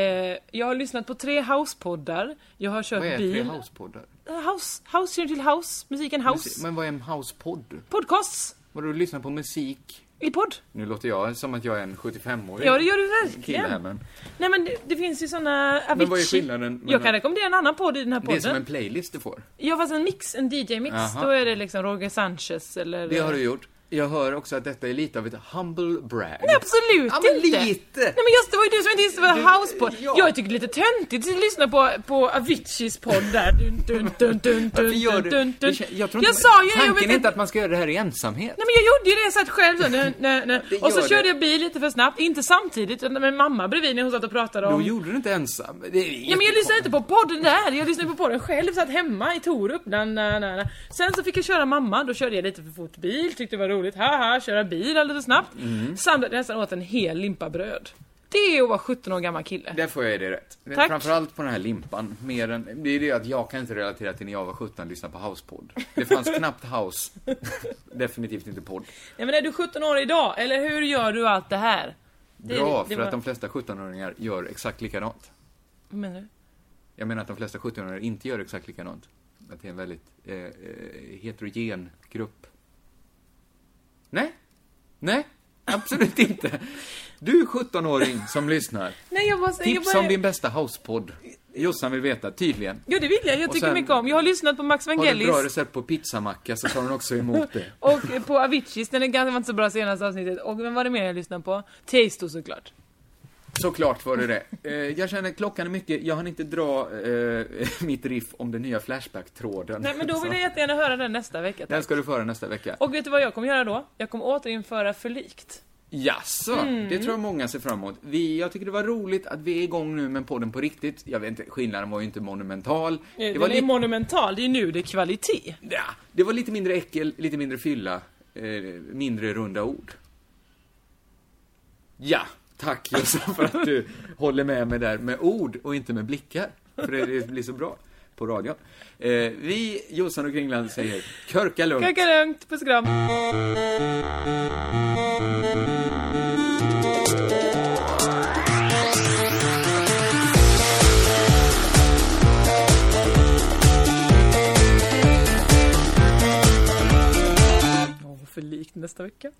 jag har lyssnat på tre housepoddar, jag har kört Vad är bil. tre housepoddar? House, house känner till house? Musiken house? Men vad är en housepodd? Podcasts? Vadå, du lyssnar på musik? I podd? Nu låter jag som att jag är en 75-årig Ja, det gör du kille här, verkligen. men... Nej men det, det finns ju såna Avicii. Men vad är skillnaden? Jag kan rekommendera en annan podd i den här Det är podden. som en playlist du får. Ja fast en mix, en DJ-mix. Då är det liksom Roger Sanchez eller... Det har du gjort. Jag hör också att detta är lite av ett humble brag. Nej absolut Ja, men inte! lite. Nej men just det var ju du som inte visste vad house på. ja. Jag tycker det är lite töntigt att lyssna på, på Aviciis podd där. Dun, dun, dun, dun, Varför dun, gör dun, du? dun, Det dun. kän- Jag tror Jag inte, sa ju, jag tanken vet är inte att man ska göra det här i ensamhet. Nej men jag gjorde ju det, jag satt själv så, nö, nö. Det Och så gör körde det. jag bil lite för snabbt, inte samtidigt utan med mamma bredvid när hon satt och pratade Då om... gjorde du inte ensam. Det är Ja men jag lyssnade inte på podden där, jag lyssnade på podden själv, satt hemma i Torup. Na, na, na, na. Sen så fick jag köra mamma, då körde jag lite för fort bil, tyckte det var roligt. Haha, köra bil alldeles snabbt. Mm. Samlade nästan åt en hel limpa bröd. Det är att vara 17 år gammal kille. Där får jag ge dig rätt. Tack. Framförallt på den här limpan. Mer än, det är det att jag kan inte relatera till när jag var 17 och lyssnade på housepodd. Det fanns knappt house. Definitivt inte podd. Nej men är du 17 år idag, eller hur gör du allt det här? Det Bra, det för var- att de flesta 17-åringar gör exakt likadant. Vad menar du? Jag menar att de flesta 17-åringar inte gör exakt likadant. Att det är en väldigt eh, eh, heterogen grupp. Nej? Nej? Absolut inte. Du är 17-åring som lyssnar. Nej jag bara... jag Tips bara... om din bästa housepodd. Jossan vill veta, tydligen. Jo det vill jag, jag tycker sen- mycket om. Jag har lyssnat på Max Har du Vangelis. bra recept på pizzamacka så tar hon också emot det. Och på Aviciis, den är ganska inte så bra senaste avsnittet. Och vem var det mer jag lyssnade på? Tiesto såklart. Såklart var det det. Eh, jag känner klockan är mycket, jag hann inte dra eh, mitt riff om den nya Flashback-tråden. Nej men då vill jag jättegärna höra den nästa vecka. tack. Den ska du föra nästa vecka. Och vet du vad jag kommer göra då? Jag kommer återinföra Förlikt. Jaså, Mm. det tror jag många ser fram emot. Vi, jag tycker det var roligt att vi är igång nu med podden på riktigt. Jag vet inte, skillnaden var ju inte monumental. Det Den var, är monumental, det är nu det är kvalitet. ja, det var lite mindre äckel, lite mindre fylla, eh, mindre runda ord. Ja, tack Jossan för att du håller med mig där med ord och inte med blickar. För det, blir så bra på radion. Eh, vi, Jossan och Kringland, säger körka lugnt. Körka lugnt, puss och kram. för likt nästa vecka.